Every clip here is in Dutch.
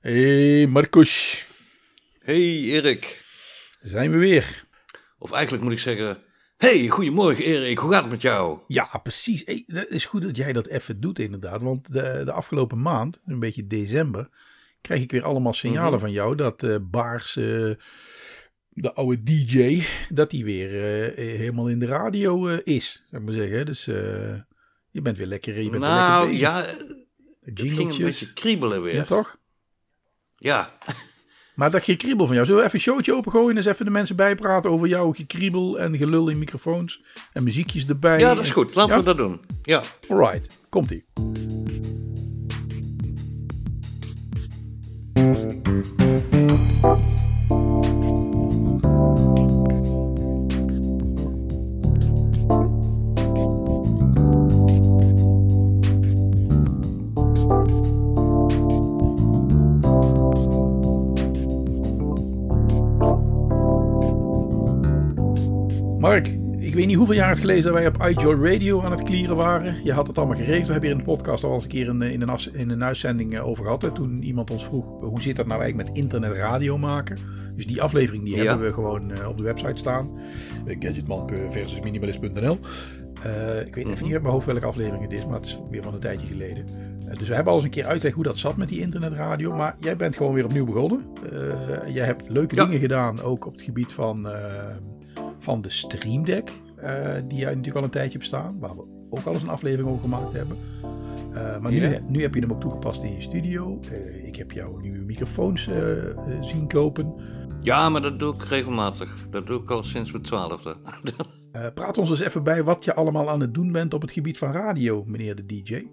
Hey Marcus, Hey Erik. zijn we weer. Of eigenlijk moet ik zeggen, hey, goedemorgen Erik, hoe gaat het met jou? Ja, precies. Hey, dat is goed dat jij dat even doet inderdaad. Want de, de afgelopen maand, een beetje december, krijg ik weer allemaal signalen Mhm. van jou dat eh Baars, eh, de oude DJ, dat die weer eh, helemaal in de radio is, zou ik maar zeggen. Dus je bent weer lekker, je bent weer nou lekker bezig. ja, het ging een beetje kriebelen weer. Ja, toch? Ja, Maar dat gekriebel van jou. Zullen we even een showtje opengooien en eens even de mensen bijpraten over jouw gekriebel en gelul in microfoons en muziekjes erbij? ja dat is goed, laten we dat doen. Ja. Alright, komt hoeveel jaar het geleden dat wij op iJoy Radio aan het klieren waren. Je had het allemaal geregeld. We hebben hier in de podcast al eens een keer een, in, een, in een uitzending eh, over gehad. Hè, toen iemand ons vroeg, hoe zit dat nou eigenlijk met internetradio maken? Dus die aflevering die Ja. hebben we gewoon eh, op de website staan. Eh, Gadgetman versus minimalist.nl Eh, Ik weet even niet uit mijn hoofd welke aflevering het is, maar het is weer van een tijdje geleden. Eh, dus we hebben al eens een keer uitgelegd hoe dat zat met die internetradio. Maar jij bent gewoon weer opnieuw begonnen. Eh, jij hebt leuke Ja. dingen gedaan, ook op het gebied van, eh, van de Stream Deck. Eh, die jij natuurlijk al een tijdje hebt staan. Waar we ook al eens een aflevering over gemaakt hebben. Eh, maar nu, nu heb je hem ook toegepast in je studio. Eh, ik heb jouw nieuwe microfoons zien kopen. ja, maar dat doe ik regelmatig. Dat doe ik al sinds mijn twaalfde. Praat ons eens even bij wat je allemaal aan het doen bent op het gebied van radio, meneer de DJ.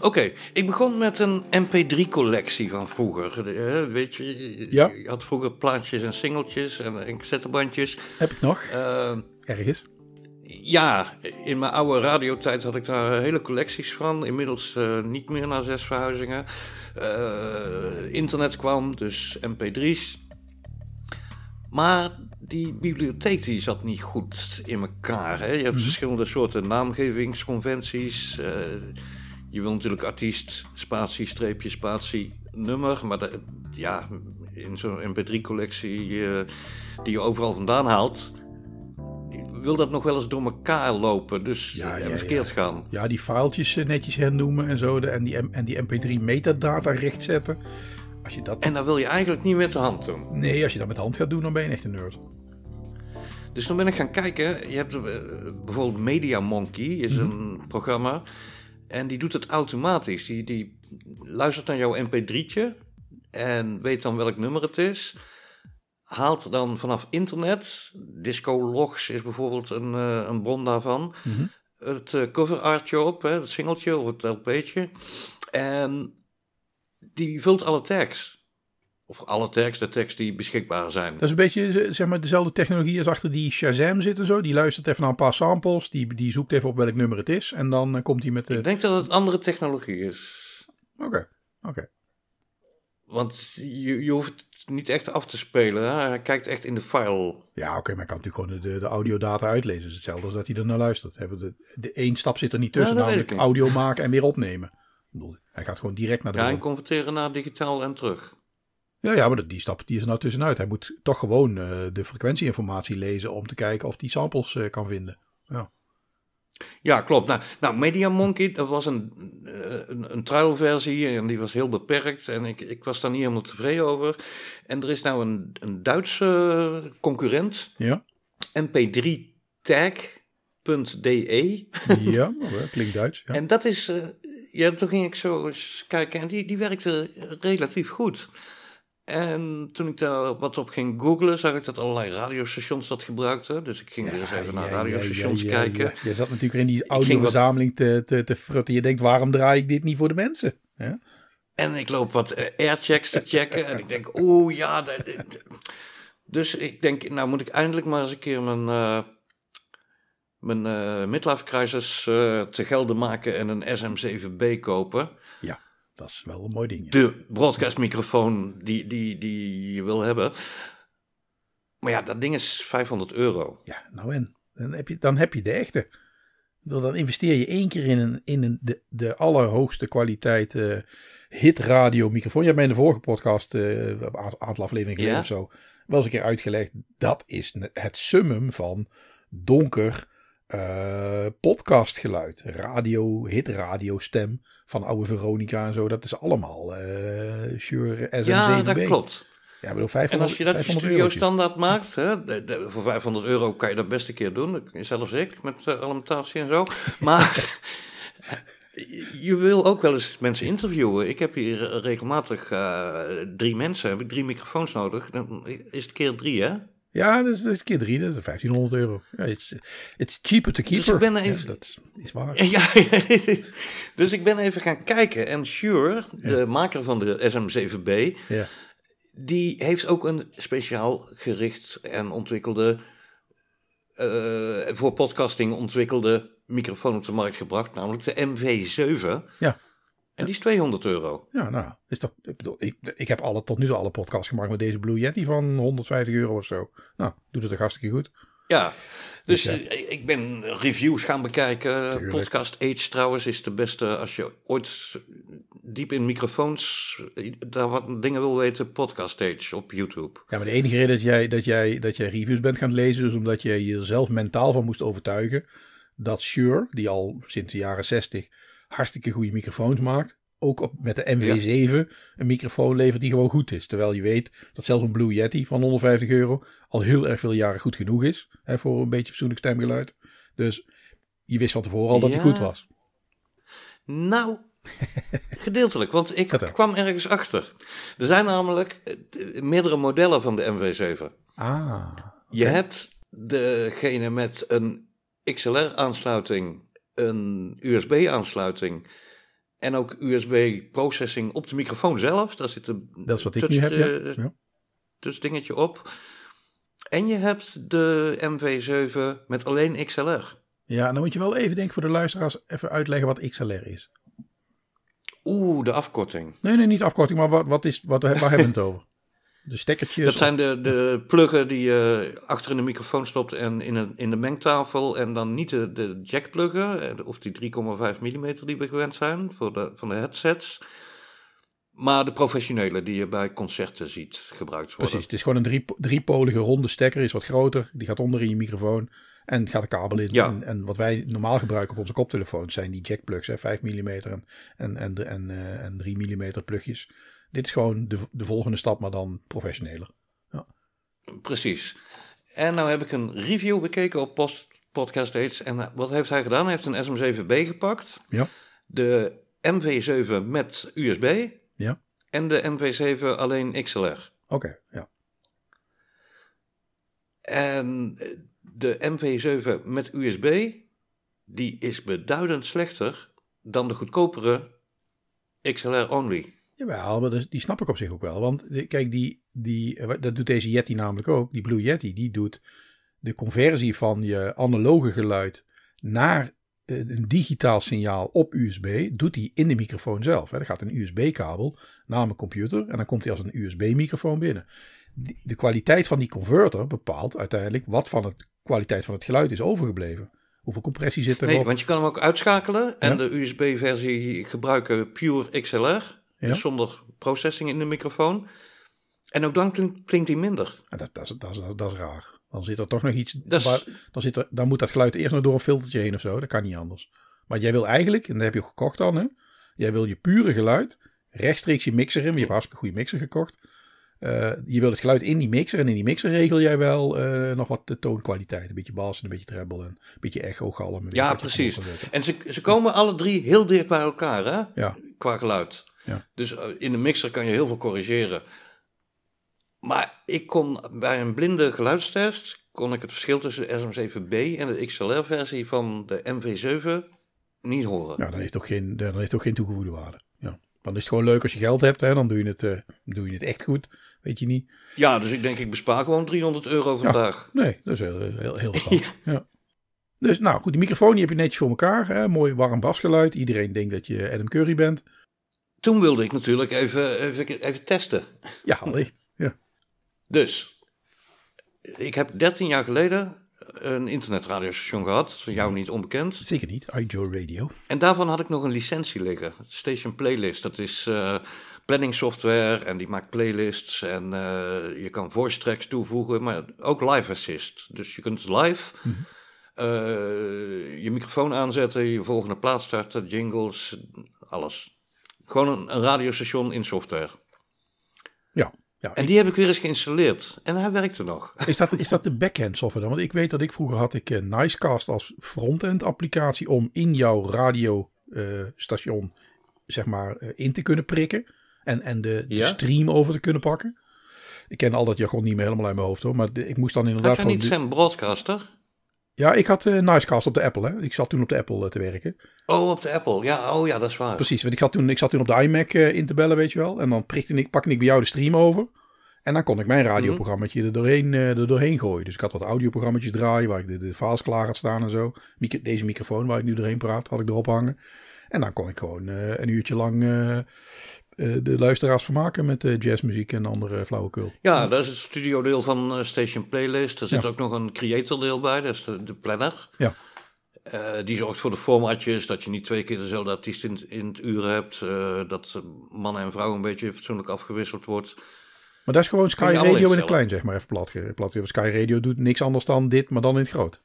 Oké, ik begon met een MP3-collectie van vroeger. Weet je, Ja. je had vroeger plaatjes en singeltjes en, en cassettebandjes. Heb ik nog? Ergens. Ja, in mijn oude radiotijd had ik daar hele collecties van. Inmiddels eh, niet meer na zes verhuizingen. Eh, internet kwam, dus mp3's. Maar die bibliotheek die zat niet goed in elkaar. Hè? Je hebt verschillende soorten naamgevingsconventies. Eh, je wil natuurlijk artiest, spatie, streepje, spatie, nummer. Maar ja, in zo'n mp3-collectie eh, die je overal vandaan haalt wil dat nog wel eens door elkaar lopen. Dus Ja, ja, ja, ja. verkeerd gaan. Ja, die faaltjes eh, netjes hernoemen en zo. de- En die, en die MP3 metadata rechtzetten. Als je dat... En dat wil je eigenlijk niet met de hand doen. Nee, als je dat met de hand gaat doen, dan ben je echt een nerd. Dus dan ben ik gaan kijken. Je hebt eh, bijvoorbeeld Media Monkey, is Mhm. een programma. En die doet het automatisch. Die, die luistert naar jouw mp3'tje en weet dan welk nummer het is. Haalt dan vanaf internet, Disco Logs is bijvoorbeeld een, eh, een bron daarvan. Mhm. Het eh, cover artje op, hè, het singeltje of het LP'tje. En die vult alle tags. Of alle tags, de tags die beschikbaar zijn. Dat is een beetje eh, zeg maar, dezelfde technologie als achter die Shazam zit en zo. Die luistert even naar een paar samples. Die, die zoekt even op welk nummer het is. En dan eh, komt hij met de... Ik denk dat het andere technologie is. Oké, oké. Want je, je hoeft het niet echt af te spelen. Hè? Hij kijkt echt in de file. Ja, oké, maar ik kan natuurlijk gewoon de, de audiodata uitlezen. Het is hetzelfde als dat hij er naar luistert. De, de één stap zit er niet tussen, Ja, namelijk audio maken en weer opnemen. Hij gaat gewoon direct naar de Ja, en converteren naar digitaal en terug. Ja, ja, maar die stap die is er nou tussenuit. Hij moet toch gewoon eh, de frequentieinformatie lezen om te kijken of hij samples eh, kan vinden. Ja. Ja, klopt. Nou, nou Media Monkey, dat was een, eh, een, een trialversie en die was heel beperkt. En ik, ik was daar niet helemaal tevreden over. En er is nou een, een Duitse concurrent, Ja, mp3tag.de. ja klinkt Duits. Ja. En dat is, eh, ja, toen ging ik zo eens kijken en die, die werkte relatief goed. En toen ik daar wat op ging googlen, zag ik dat allerlei radiostations dat gebruikten. Dus ik ging weer eens even naar Ja, ja, radiostations ja, ja, kijken. ja. Je zat natuurlijk in die ging wat- audioverzameling te, te, te frutten. Je denkt, waarom draai ik dit niet voor de mensen? Ja? En ik loop wat eh, airchecks te checken. en ik denk, oeh ja. dat- dat- Dus ik denk, nou moet ik eindelijk maar eens een keer mijn, eh mijn eh midlife crisis te gelden maken en een SM7B kopen. ja, dat is wel een mooi ding. ja. De broadcastmicrofoon die, die, die je wil hebben. Maar ja, dat ding is 500 euro. Ja, nou en? Dan heb je, dan heb je de echte. Dan investeer je één keer in, een, in een, de, de allerhoogste kwaliteit uh, hit radio microfoon. Je hebt mij in de vorige podcast, uh, een aantal afleveringen geleden of zo, wel eens een keer uitgelegd. Dat is het summum van donker uh, podcastgeluid. Radio, hit radio stem van oude Veronica en zo. Dat is allemaal uh, Shure SM7B. Ja, dat klopt. Ja, bedoel, 500, en als je dat studio studio standaard maakt, hè, de, de, voor 500 euro kan je dat best een keer doen. Zelfs ik, met uh, alimentatie en zo. Maar je wil ook wel eens mensen interviewen. Ik heb hier regelmatig uh, drie mensen, heb ik drie microfoons nodig. Dan is het keer drie, hè? Ja, dat is, dat is keer drie, dat is 1500 euro. Ja, it's, it's cheaper to keep. Dus ik ben even... Ja, dat is waar. Ja, dus ik ben even gaan kijken. En Shure, de maker van de SM7B, ja. die heeft ook een speciaal gericht en ontwikkelde, uh, voor podcasting ontwikkelde microfoon op de markt gebracht, namelijk de MV7. Ja. En die is 200 euro. Ja, nou, is toch, ik, bedoel, ik, ik heb alle, tot nu toe alle podcasts gemaakt met deze Blue Yeti van 150 euro of zo. Nou, doet het toch hartstikke goed. Ja, dus ja. ik ben reviews gaan bekijken. Tuurlijk. Podcast Age trouwens is de beste als je ooit diep in microfoons daar wat dingen wil weten. Podcast Age op YouTube. Ja, maar de enige reden dat jij, dat jij, dat jij reviews bent gaan lezen is omdat je jezelf mentaal van moest overtuigen dat Shure, die al sinds de jaren 60 hartstikke goede microfoons maakt. Ook op, met de MV7 ja. een microfoon levert die gewoon goed is. Terwijl je weet dat zelfs een Blue Yeti van 150 euro al heel erg veel jaren goed genoeg is. Hè, voor een beetje fatsoenlijk stemgeluid. Dus je wist van tevoren al dat ja. hij goed was. Nou, gedeeltelijk. Want ik kwam ergens achter. Er zijn namelijk meerdere modellen van de MV7. Ah. Okay. Je hebt degene met een XLR-aansluiting een USB-aansluiting en ook USB-processing op de microfoon zelf. Daar zit een dat is wat ik nu heb, ja. ja. dingetje op. En je hebt de MV7 met alleen XLR. Ja, dan moet je wel even denken voor de luisteraars even uitleggen wat XLR is. Oeh, de afkorting. Nee, nee, niet afkorting, maar wat, wat is, wat, waar hebben we het over? De stekkertjes? Dat zijn de, de pluggen die je achter in de microfoon stopt en in, een, in de mengtafel. En dan niet de, de jackpluggen, of die 3,5 mm die we gewend zijn voor de, van de headsets. Maar de professionele die je bij concerten ziet gebruikt worden. Precies, het is gewoon een drie, driepolige ronde stekker, is wat groter. Die gaat onder in je microfoon en gaat de kabel in. Ja. En, en wat wij normaal gebruiken op onze koptelefoons zijn die jackplugs, hè, 5 mm en, en, en, en, uh, en 3 mm plugjes. Dit is gewoon de, de volgende stap, maar dan professioneler. Ja. Precies. En nou heb ik een review bekeken op post, Podcast Aids. En wat heeft hij gedaan? Hij heeft een SM7B gepakt. Ja. De MV7 met USB. Ja. En de MV7 alleen XLR. Oké, okay, ja. En de MV7 met USB, die is beduidend slechter dan de goedkopere XLR only. Jawel, maar die snap ik op zich ook wel. Want kijk, die, die, dat doet deze Yeti namelijk ook. Die Blue Yeti, die doet de conversie van je analoge geluid naar een digitaal signaal op USB. Doet hij in de microfoon zelf. Er gaat een USB-kabel naar mijn computer en dan komt hij als een USB-microfoon binnen. De kwaliteit van die converter bepaalt uiteindelijk wat van de kwaliteit van het geluid is overgebleven. Hoeveel compressie zit er Nee, want je kan hem ook uitschakelen en ja? de USB-versie gebruiken pure XLR. Ja? Dus zonder processing in de microfoon. En ook dan klinkt, klinkt hij minder. Ja, dat, dat, dat, dat, dat is raar. Dan zit er toch nog iets. Is... Waar, dan, zit er, dan moet dat geluid eerst nog door een filtertje heen of zo. Dat kan niet anders. Maar jij wil eigenlijk, en dat heb je ook gekocht dan, hè? Jij wil je pure geluid rechtstreeks je mixer in. Je hebt een hartstikke goede mixer gekocht. Uh, je wil het geluid in die mixer. En in die mixer regel jij wel uh, nog wat de toonkwaliteit. Een beetje bas en een beetje treble en een beetje echo galm. Ja, precies. En ze, ze komen alle drie heel dicht bij elkaar, hè? Ja. Qua geluid. Ja. Dus in de mixer kan je heel veel corrigeren. Maar ik kon bij een blinde geluidstest kon ik het verschil tussen SM7B en de XLR-versie van de MV7 niet horen. Ja, dan heeft toch geen, dan heeft toch geen toegevoegde waarde. Ja. Dan is het gewoon leuk als je geld hebt, hè? dan doe je, het, uh, doe je het echt goed. Weet je niet. Ja, dus ik denk ik bespaar gewoon 300 euro vandaag. Ja, nee, dat is heel, heel, heel ja. Dus nou goed, die microfoon die heb je netjes voor elkaar. Hè? Mooi warm basgeluid. Iedereen denkt dat je Adam Curry bent. Toen wilde ik natuurlijk even, even, even testen. Ja, allicht. Ja. Dus, ik heb 13 jaar geleden een internetradiostation gehad, jou niet onbekend. Zeker niet, iJoe Radio. En daarvan had ik nog een licentie liggen, Station Playlist. Dat is uh, planning software en die maakt playlists en uh, je kan voice tracks toevoegen, maar ook live assist. Dus je kunt live mm -hmm. uh, je microfoon aanzetten, je volgende plaats starten, jingles, alles. Gewoon een, een radiostation in software. Ja. Ja, en die heb ik weer eens geïnstalleerd. En hij werkte nog. Is dat, is dat de backend software dan? Want ik weet dat ik vroeger had ik uh, Nicecast als frontend applicatie om in jouw radiostation uh, zeg maar uh, in te kunnen prikken. En, en de, de Ja? stream over te kunnen pakken. Ik ken al dat jargon niet meer helemaal uit mijn hoofd hoor. Maar de- ik moest dan inderdaad Had gewoon... niet zijn broadcaster? Ja, ik had eh Nicecast op de Apple hè. Ik zat toen op de Apple eh, te werken. Oh, op de Apple. Ja, oh ja, dat is waar. Precies, want ik, had toen, ik zat toen op de iMac eh, in te bellen, weet je wel. En dan prikte ik, pakte ik bij jou de stream over. En dan kon ik mijn radioprogrammaatje er, doorheen, er doorheen gooien. Dus ik had wat audioprogrammaatjes draaien waar ik de, de files klaar had staan en zo. Micro- deze microfoon waar ik nu doorheen praat, had ik erop hangen. En dan kon ik gewoon een uurtje lang de luisteraars vermaken met eh, jazzmuziek en andere flauwekul. Ja, dat is het studiodeel van eh, Station Playlist. Er zit Ja. ook nog een creator deel bij, dat is de, de planner. Ja. Eh, die zorgt voor de formatjes, dat je niet twee keer dezelfde artiest in, in het uur hebt. eh, dat man en vrouw een beetje fatsoenlijk afgewisseld wordt. Maar dat is gewoon Sky Radio in het klein, zeg maar. Even plat, plat. Sky Radio doet niks anders dan dit, maar dan in het groot.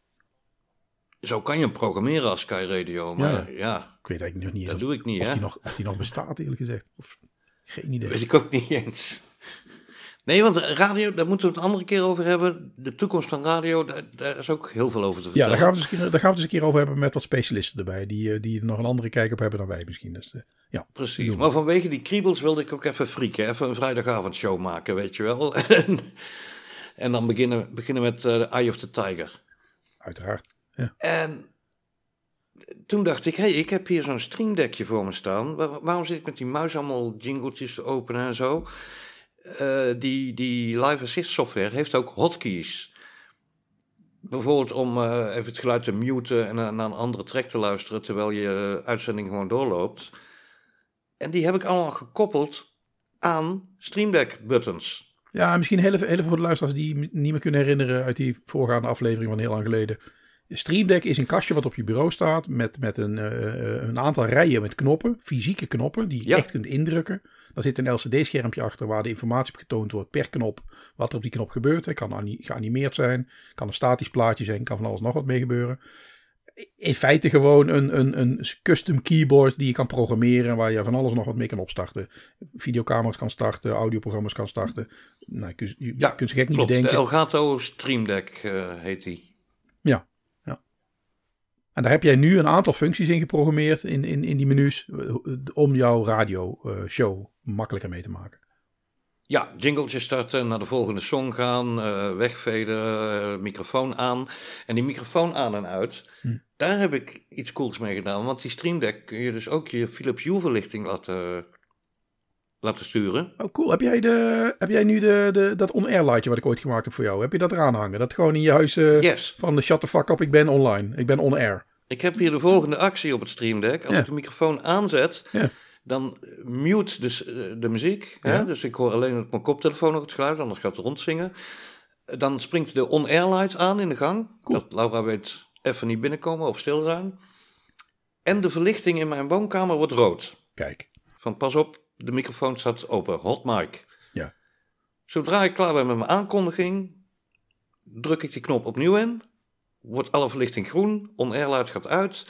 Zo kan je hem programmeren als Sky Radio, maar ja, Ik weet eigenlijk nog niet eens dat of, doe ik niet, of, hè. die nog, of die nog bestaat, eerlijk gezegd. Of, geen idee. Weet ik ook niet eens. Nee, want radio, daar moeten we het een andere keer over hebben. De toekomst van radio, daar, daar is ook heel veel over te Ja, vertellen. daar gaan, we keer- daar gaan we eens een keer over hebben met wat specialisten erbij. Die, eh, die er nog een andere kijk op hebben dan wij misschien. Dus, eh, ja. Precies, maar vanwege die kriebels wilde ik ook even frieken. Even een vrijdagavondshow maken, weet je wel. en, en dan beginnen, beginnen met eh Eye of the Tiger. Uiteraard. Ja. En toen dacht ik, hé, hey, ik heb hier zo'n streamdeckje voor me staan. Waar- waarom zit ik met die muis allemaal jingletjes te openen en zo? Eh, die, die Live Assist software heeft ook hotkeys. Bijvoorbeeld om eh, even het geluid te muten en naar naar een andere track te luisteren terwijl je eh, uitzending gewoon doorloopt. En die heb ik allemaal gekoppeld aan Stream Deck buttons. Ja, misschien heel even, heel even voor de luisteraars die niet meer kunnen herinneren uit die voorgaande aflevering van heel lang geleden. Stream Deck is een kastje wat op je bureau staat met, met een, eh, een aantal rijen met knoppen, fysieke knoppen, die je Ja. echt kunt indrukken. Daar zit een LCD-schermpje achter waar de informatie op getoond wordt per knop, wat er op die knop gebeurt. Het kan ani- geanimeerd zijn, kan een statisch plaatje zijn, kan van alles nog wat mee gebeuren. In feite gewoon een, een, een custom keyboard die je kan programmeren, waar je van alles nog wat mee kan opstarten. Videocamera's kan starten, audioprogramma's kan starten. Nou, je kunt, je Ja, kunt ze gek niet de bedenken. Elgato Stream Deck eh, heet die. Ja. En daar heb jij nu een aantal functies in geprogrammeerd in, in, in die menus eh, om jouw radio eh, makkelijker mee te maken. Ja, jingletje starten, naar de volgende song gaan, eh wegveden, eh, microfoon aan. En die microfoon aan en uit, Hm. daar heb ik iets cools mee gedaan. Want die Stream Deck kun je dus ook je Philips Hue verlichting laten, laten sturen. Oh, cool. Heb jij, de, heb jij nu de, de, dat on-air lightje wat ik ooit gemaakt heb voor jou? Heb je dat eraan hangen? Dat gewoon in je huis eh, Yes, van de shut the fuck up, ik ben online. Ik ben on-air. ik heb hier de volgende actie op het Stream Deck. Als Ja. ik de microfoon aanzet, Ja. dan eh, mute dus eh, de muziek. Ja. Hè? Dus ik hoor alleen op mijn koptelefoon nog het geluid, anders gaat het rondzingen. Dan springt de on-air light aan in de gang. Cool. Dat Laura weet even niet binnenkomen of stil zijn. En de verlichting in mijn woonkamer wordt rood. Kijk. Van pas op, de microfoon staat open. Hot mic. Ja. Zodra ik klaar ben met mijn aankondiging, druk ik die knop opnieuw in. Wordt alle verlichting groen. On-air light gaat uit.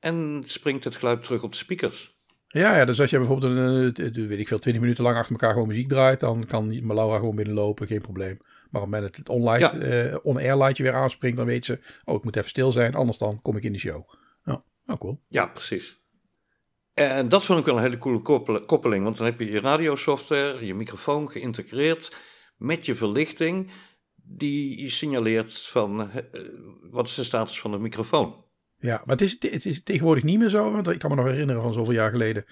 En springt het geluid terug op de speakers. Ja, ja, dus als je bijvoorbeeld een, eh, weet ik veel, 20 minuten lang achter elkaar gewoon muziek draait, dan kan Laura gewoon binnenlopen, geen probleem. Maar op het moment dat het on-light, Ja. eh, on-air lightje weer aanspringt, dan weet ze, oh, ik moet even stil zijn, anders dan kom ik in de show. Ja, oh, cool. Ja, precies. En dat vond ik wel een hele coole koppel- koppeling. Want dan heb je je radiosoftware, je microfoon geïntegreerd met je verlichting. Die signaleert van eh, wat is de status van de microfoon. Ja, maar het is, het is tegenwoordig niet meer zo, want ik kan me nog herinneren van zoveel jaar geleden.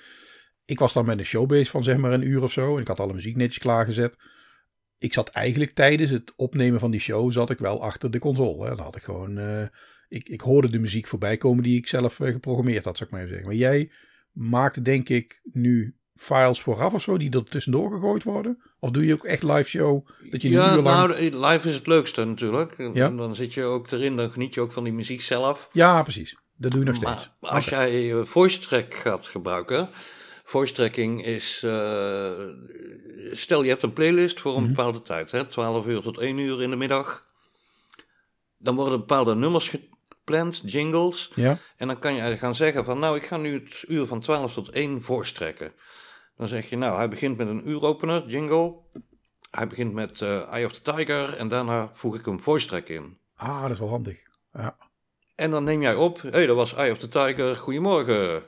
Ik was dan met een showbase van zeg maar een uur of zo en ik had alle muziek netjes klaargezet. Ik zat eigenlijk tijdens het opnemen van die show, zat ik wel achter de console. Hè. Dan had ik gewoon, eh, ik, ik hoorde de muziek voorbij komen die ik zelf eh, geprogrammeerd had, zou ik maar even zeggen. Maar jij maakte denk ik nu files vooraf of zo die er tussendoor gegooid worden? Of doe je ook echt live show? Dat je Ja, lang... nou, live is het leukste natuurlijk. En Ja. dan zit je ook erin, dan geniet je ook van die muziek zelf. Ja, precies. Dat doe je nog steeds. Maar als jij eh, voice track gaat gebruiken, voice tracking is, eh, stel je hebt een playlist voor een Mhm. bepaalde tijd, hè, 12 uur tot 1 uur in de middag. Dan worden bepaalde nummers gepland, jingles. Ja, En dan kan je gaan zeggen van, nou, ik ga nu het uur van 12 tot 1 voice tracken. Dan zeg je, nou, hij begint met een uuropener, jingle. Hij begint met eh, Eye of the Tiger en daarna voeg ik een voice track in. ah, dat is wel handig. Ja. En dan neem jij op, hé, hey, dat was Eye of the Tiger, goedemorgen.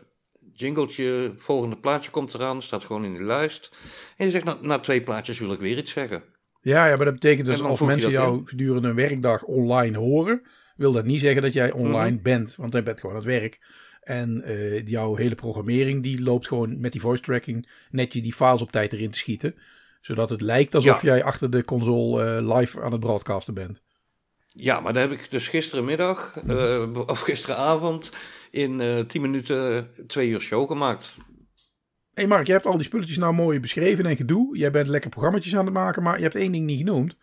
Jingletje, volgende plaatje komt eraan, staat gewoon in die lijst. En je zegt, na, na twee plaatjes wil ik weer iets zeggen. Ja, ja, maar dat betekent dus als mensen jou gedurende een werkdag online horen, wil dat niet zeggen dat jij online Mhm. bent, want jij bent gewoon aan het werk. En eh, jouw hele programmering die loopt gewoon met die voice tracking netjes die files op tijd erin te schieten. Zodat het lijkt alsof Ja. jij achter de console eh, live aan het broadcasten bent. Ja, maar daar heb ik dus gisterenmiddag, eh, of gisteravond, in eh 10 minuten twee uur show gemaakt. Hé hey Mark, jij hebt al die spulletjes nou mooi beschreven en gedoe. Jij bent lekker programma's aan het maken, maar je hebt één ding niet genoemd.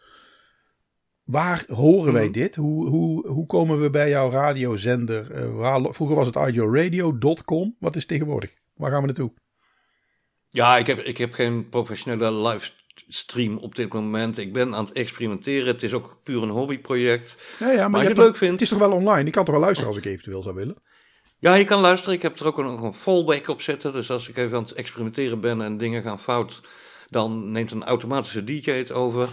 Waar horen wij Mhm. dit? Hoe, hoe, hoe komen we bij jouw radiozender? Eh, waar- vroeger was het idioradio.com. Wat is tegenwoordig? Waar gaan we naartoe? Ja, ik heb, ik heb geen professionele livestream op dit moment. Ik ben aan het experimenteren. Het is ook puur een hobbyproject. Ja, ja, maar, je het leuk vindt. Het is toch wel online? Ik kan toch wel luisteren als ik eventueel zou willen? Ja, je kan luisteren. Ik heb er ook nog een fallback op zetten. Dus als ik even aan het experimenteren ben en dingen gaan fout, dan neemt een automatische DJ het over.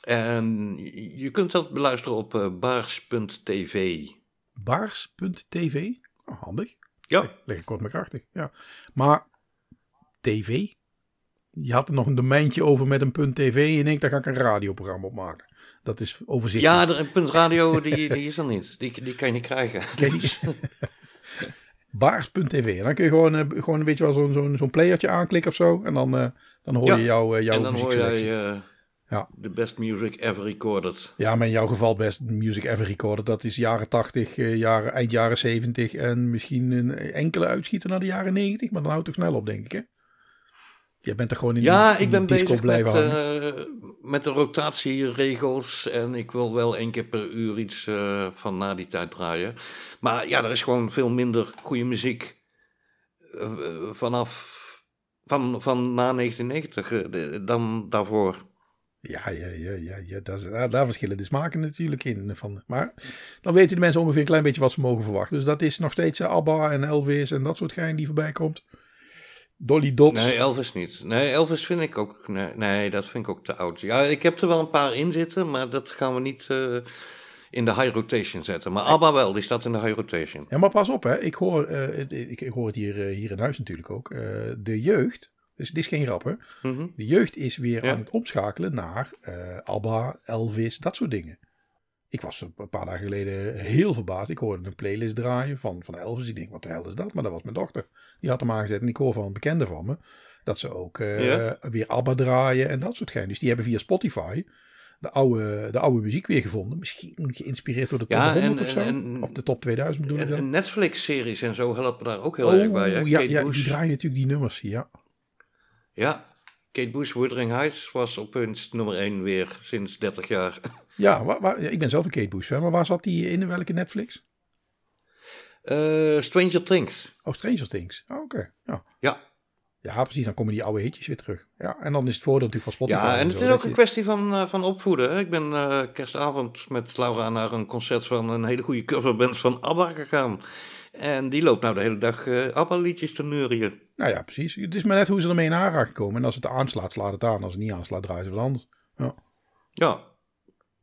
En je kunt dat beluisteren op eh, baars.tv. Baars.tv. Oh, handig. Ja, Lekker kort maar krachtig. Ja. Maar tv? Je had er nog een domeintje over met een punt .tv en je denkt, daar ga ik een radioprogramma op maken. Dat is overzichtelijk. ja de, een punt radio die, die is er niet. Die, die kan je niet krijgen. Je? Baars.tv. En dan kun je gewoon, eh, gewoon een beetje wel zo'n zo'n zo'n playertje aanklikken of zo. En dan, eh, dan hoor Ja. je jouw, eh, jouw en dan hoor muziekselectie. Ja. de best music ever recorded. Ja, maar in jouw geval best Music Ever Recorded. Dat is jaren 80, eh, jaren, eind jaren 70 en misschien een enkele uitschieter naar de jaren 90. Maar dan houdt het toch snel op, denk ik, hè? Jij bent er gewoon in Ja, die, ik ben bezig met, eh, met de rotatieregels. En ik wil wel één keer per uur iets eh, van na die tijd draaien. Maar ja, er is gewoon veel minder goede muziek vanaf van, van na 1990 eh, de- dan daarvoor. Ja, ja, ja, ja, ja daar, daar, daar verschillen de smaken natuurlijk in. Van. Maar dan weten de mensen ongeveer een klein beetje wat ze mogen verwachten. Dus dat is nog steeds eh, ABBA en Elvis en dat soort gein die voorbij komt. Dolly Dots. Nee, Elvis niet. Nee, Elvis vind ik ook. Nee, nee, dat vind ik ook te oud. Ja, ik heb er wel een paar in zitten, maar dat gaan we niet eh, in de high rotation zetten. Maar ABBA wel, die staat in de high rotation. Ja, maar pas op, hè. Ik hoor, eh, ik, ik hoor het hier, eh, hier in huis natuurlijk ook. Eh, de jeugd, dus dit is geen grap, hè. Mhm. De jeugd is weer Ja. aan het omschakelen naar eh, ABBA, Elvis, dat soort dingen. Ik was een paar dagen geleden heel verbaasd. Ik hoorde een playlist draaien van, van Elvis. Ik denk, wat de hel is dat? Maar dat was mijn dochter. Die had hem aangezet. En ik hoor van een bekende van me dat ze ook eh, Ja. weer ABBA draaien en dat soort gein. Dus die hebben via Spotify de oude, de oude muziek weer gevonden. Misschien geïnspireerd door de top Ja, 100 en- of zo. en- of de top 2000 bedoel ik En, dan. Netflix-series en zo helpen daar ook heel erg bij. Hè? Oh, ja, Kate ja, Bush. die draaien natuurlijk die nummers. Ja. Ja, Kate Bush, Wuthering Heights was opeens nummer 1 weer sinds 30 jaar. Ja, waar, waar- ik ben zelf een Kate Bush fan, maar waar zat die in? Welke Netflix? Eh, Stranger Things. Oh, Stranger Things. Oh, Oké. Ja. Ja. ja, precies. Dan komen die oude hitjes weer terug. Ja, en dan is het voordeel natuurlijk van Spotify. Ja, en het zo, is ook een je- kwestie van, eh, van opvoeden. hè. Ik ben eh, kerstavond met Laura naar een concert van een hele goede coverband van ABBA gegaan. En die loopt nou de hele dag eh ABBA-liedjes te neurien. Nou ja, precies. Het is maar net hoe ze ermee in aanraking komen. En als het aanslaat, slaat het aan. Als het niet aanslaat, draaien ze wat anders. Ja, Ja,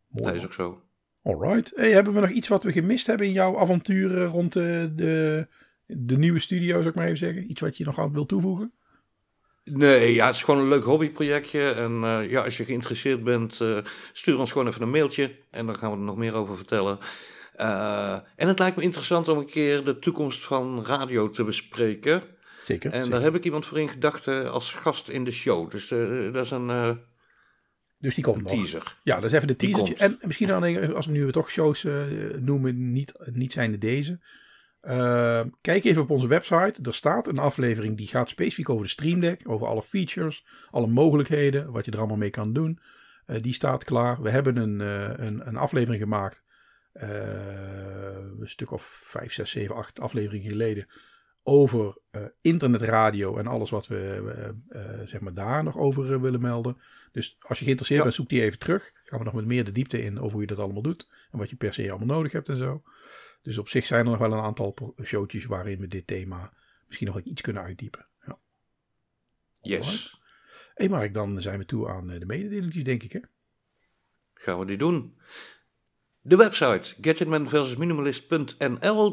mooi. dat is ook zo. Alright. Hey, hebben we nog iets wat we gemist hebben in jouw avonturen rond de, de, de nieuwe studio, zou ik maar even zeggen? Iets wat je nog aan wil toevoegen? Nee, ja, het is gewoon een leuk hobbyprojectje. En eh, ja, als je geïnteresseerd bent, eh, stuur ons gewoon even een mailtje. En dan gaan we er nog meer over vertellen. Eh, en het lijkt me interessant om een keer de toekomst van radio te bespreken. Zeker. En zeker. daar heb ik iemand voor in gedachten als gast in de show. Dus eh, dat is een, eh, Dus die komt een teaser. Ja, dat is even de teaser. En misschien dan, als we nu toch shows noemen, niet, niet zijn de deze. Uh, kijk even op onze website. Er staat een aflevering die gaat specifiek over de Stream Deck. Over alle features, alle mogelijkheden, wat je er allemaal mee kan doen. Uh, die staat klaar. We hebben een, uh, een, een, aflevering gemaakt. Een stuk of 5, 6, 7, 8 afleveringen geleden. Over internetradio en alles wat we zeg maar daar nog over willen melden. Dus als je geïnteresseerd ja. bent, zoek die even terug. Gaan we nog met meer de diepte in over hoe je dat allemaal doet. En wat je per se allemaal nodig hebt en zo. Dus op zich zijn er nog wel een aantal showtjes waarin we dit thema misschien nog iets kunnen uitdiepen. Ja. Yes. Hé hey Mark, dan zijn we toe aan eh, de mededelingen, denk ik hè? Gaan we die doen. De website gadgetman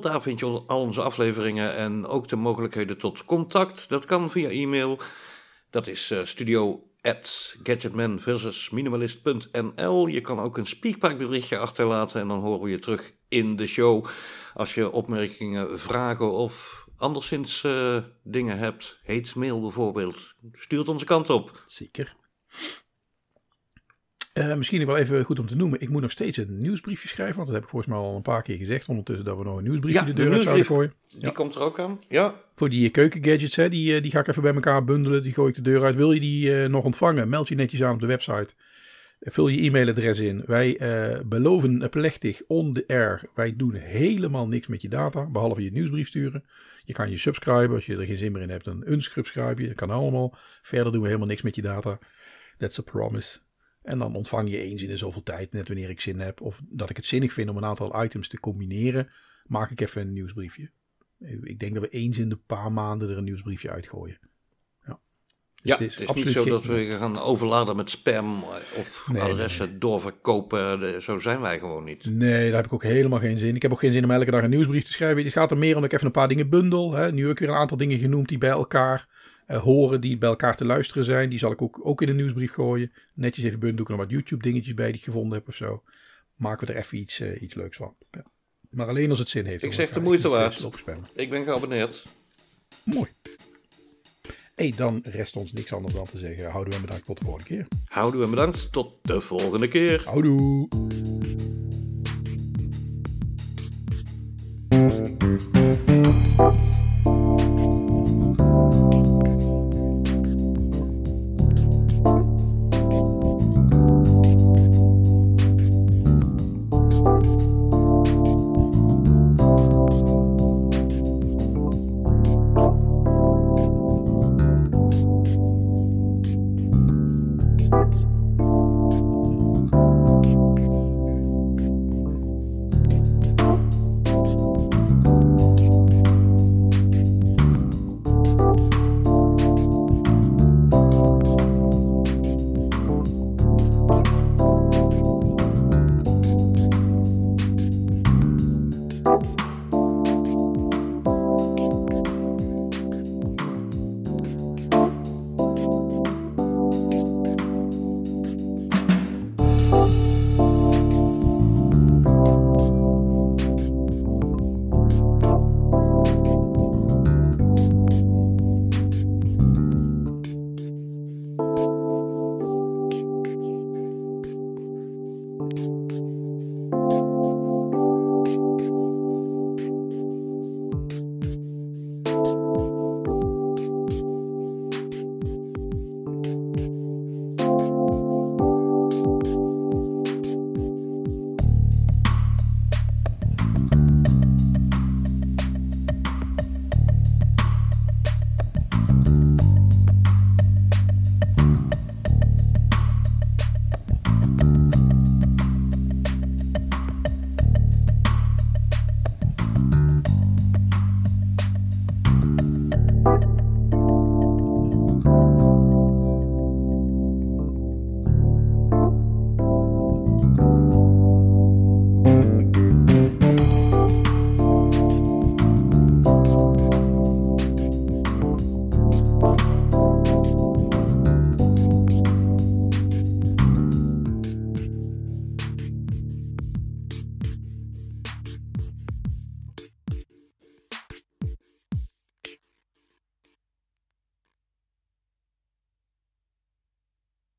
Daar vind je al onze afleveringen en ook de mogelijkheden tot contact. Dat kan via e-mail. Dat is uh, studio at gadgetman Je kan ook een speakpipe berichtje achterlaten en dan horen we je terug in de show. Als je opmerkingen, vragen of anderszins uh, dingen hebt, heet mail bijvoorbeeld, stuur het onze kant op. Zeker. Uh, misschien nog wel even goed om te noemen. Ik moet nog steeds een nieuwsbriefje schrijven. Want dat heb ik volgens mij al een paar keer gezegd. Ondertussen dat we nog een nieuwsbriefje ja, de deur uit zouden gooien. Die komt er ook aan. Ja. Voor die keukengadgets, hè, die, die ga ik even bij elkaar bundelen. Die gooi ik de deur uit. Wil je die uh, nog ontvangen? Meld je netjes aan op de website. Vul je e-mailadres in. Wij uh, beloven plechtig on the air. Wij doen helemaal niks met je data. Behalve je nieuwsbrief sturen. Je kan je subscriben. Als je er geen zin meer in hebt, dan unsubscribe je. Dat kan allemaal. Verder doen we helemaal niks met je data. That's a promise. En dan ontvang je eens in de zoveel tijd, net wanneer ik zin heb. Of dat ik het zinnig vind om een aantal items te combineren. Maak ik even een nieuwsbriefje. Ik denk dat we eens in de paar maanden er een nieuwsbriefje uitgooien. Dus ja, het is, niet zo dat we gaan overladen met spam of adressen doorverkopen. Zo zijn wij gewoon niet. Nee, daar heb ik ook helemaal geen zin. Ik heb ook geen zin om elke dag een nieuwsbrief te schrijven. Het gaat er meer om dat ik even een paar dingen bundel. Hè. Nu heb ik weer een aantal dingen genoemd die bij elkaar uh, horen, die bij elkaar te luisteren zijn. Die zal ik ook, ook in een nieuwsbrief gooien. Netjes even bundelen, nog wat YouTube dingetjes bij die ik gevonden heb of zo. Maken we er even iets, uh, iets leuks van. Ja. Maar alleen als het zin heeft. Ik zeg de moeite waard. Ik ben geabonneerd. Mooi hey, dan rest ons niks anders dan te zeggen. Houden we bedankt tot de volgende keer. Houden we bedankt tot de volgende keer. Houdoe.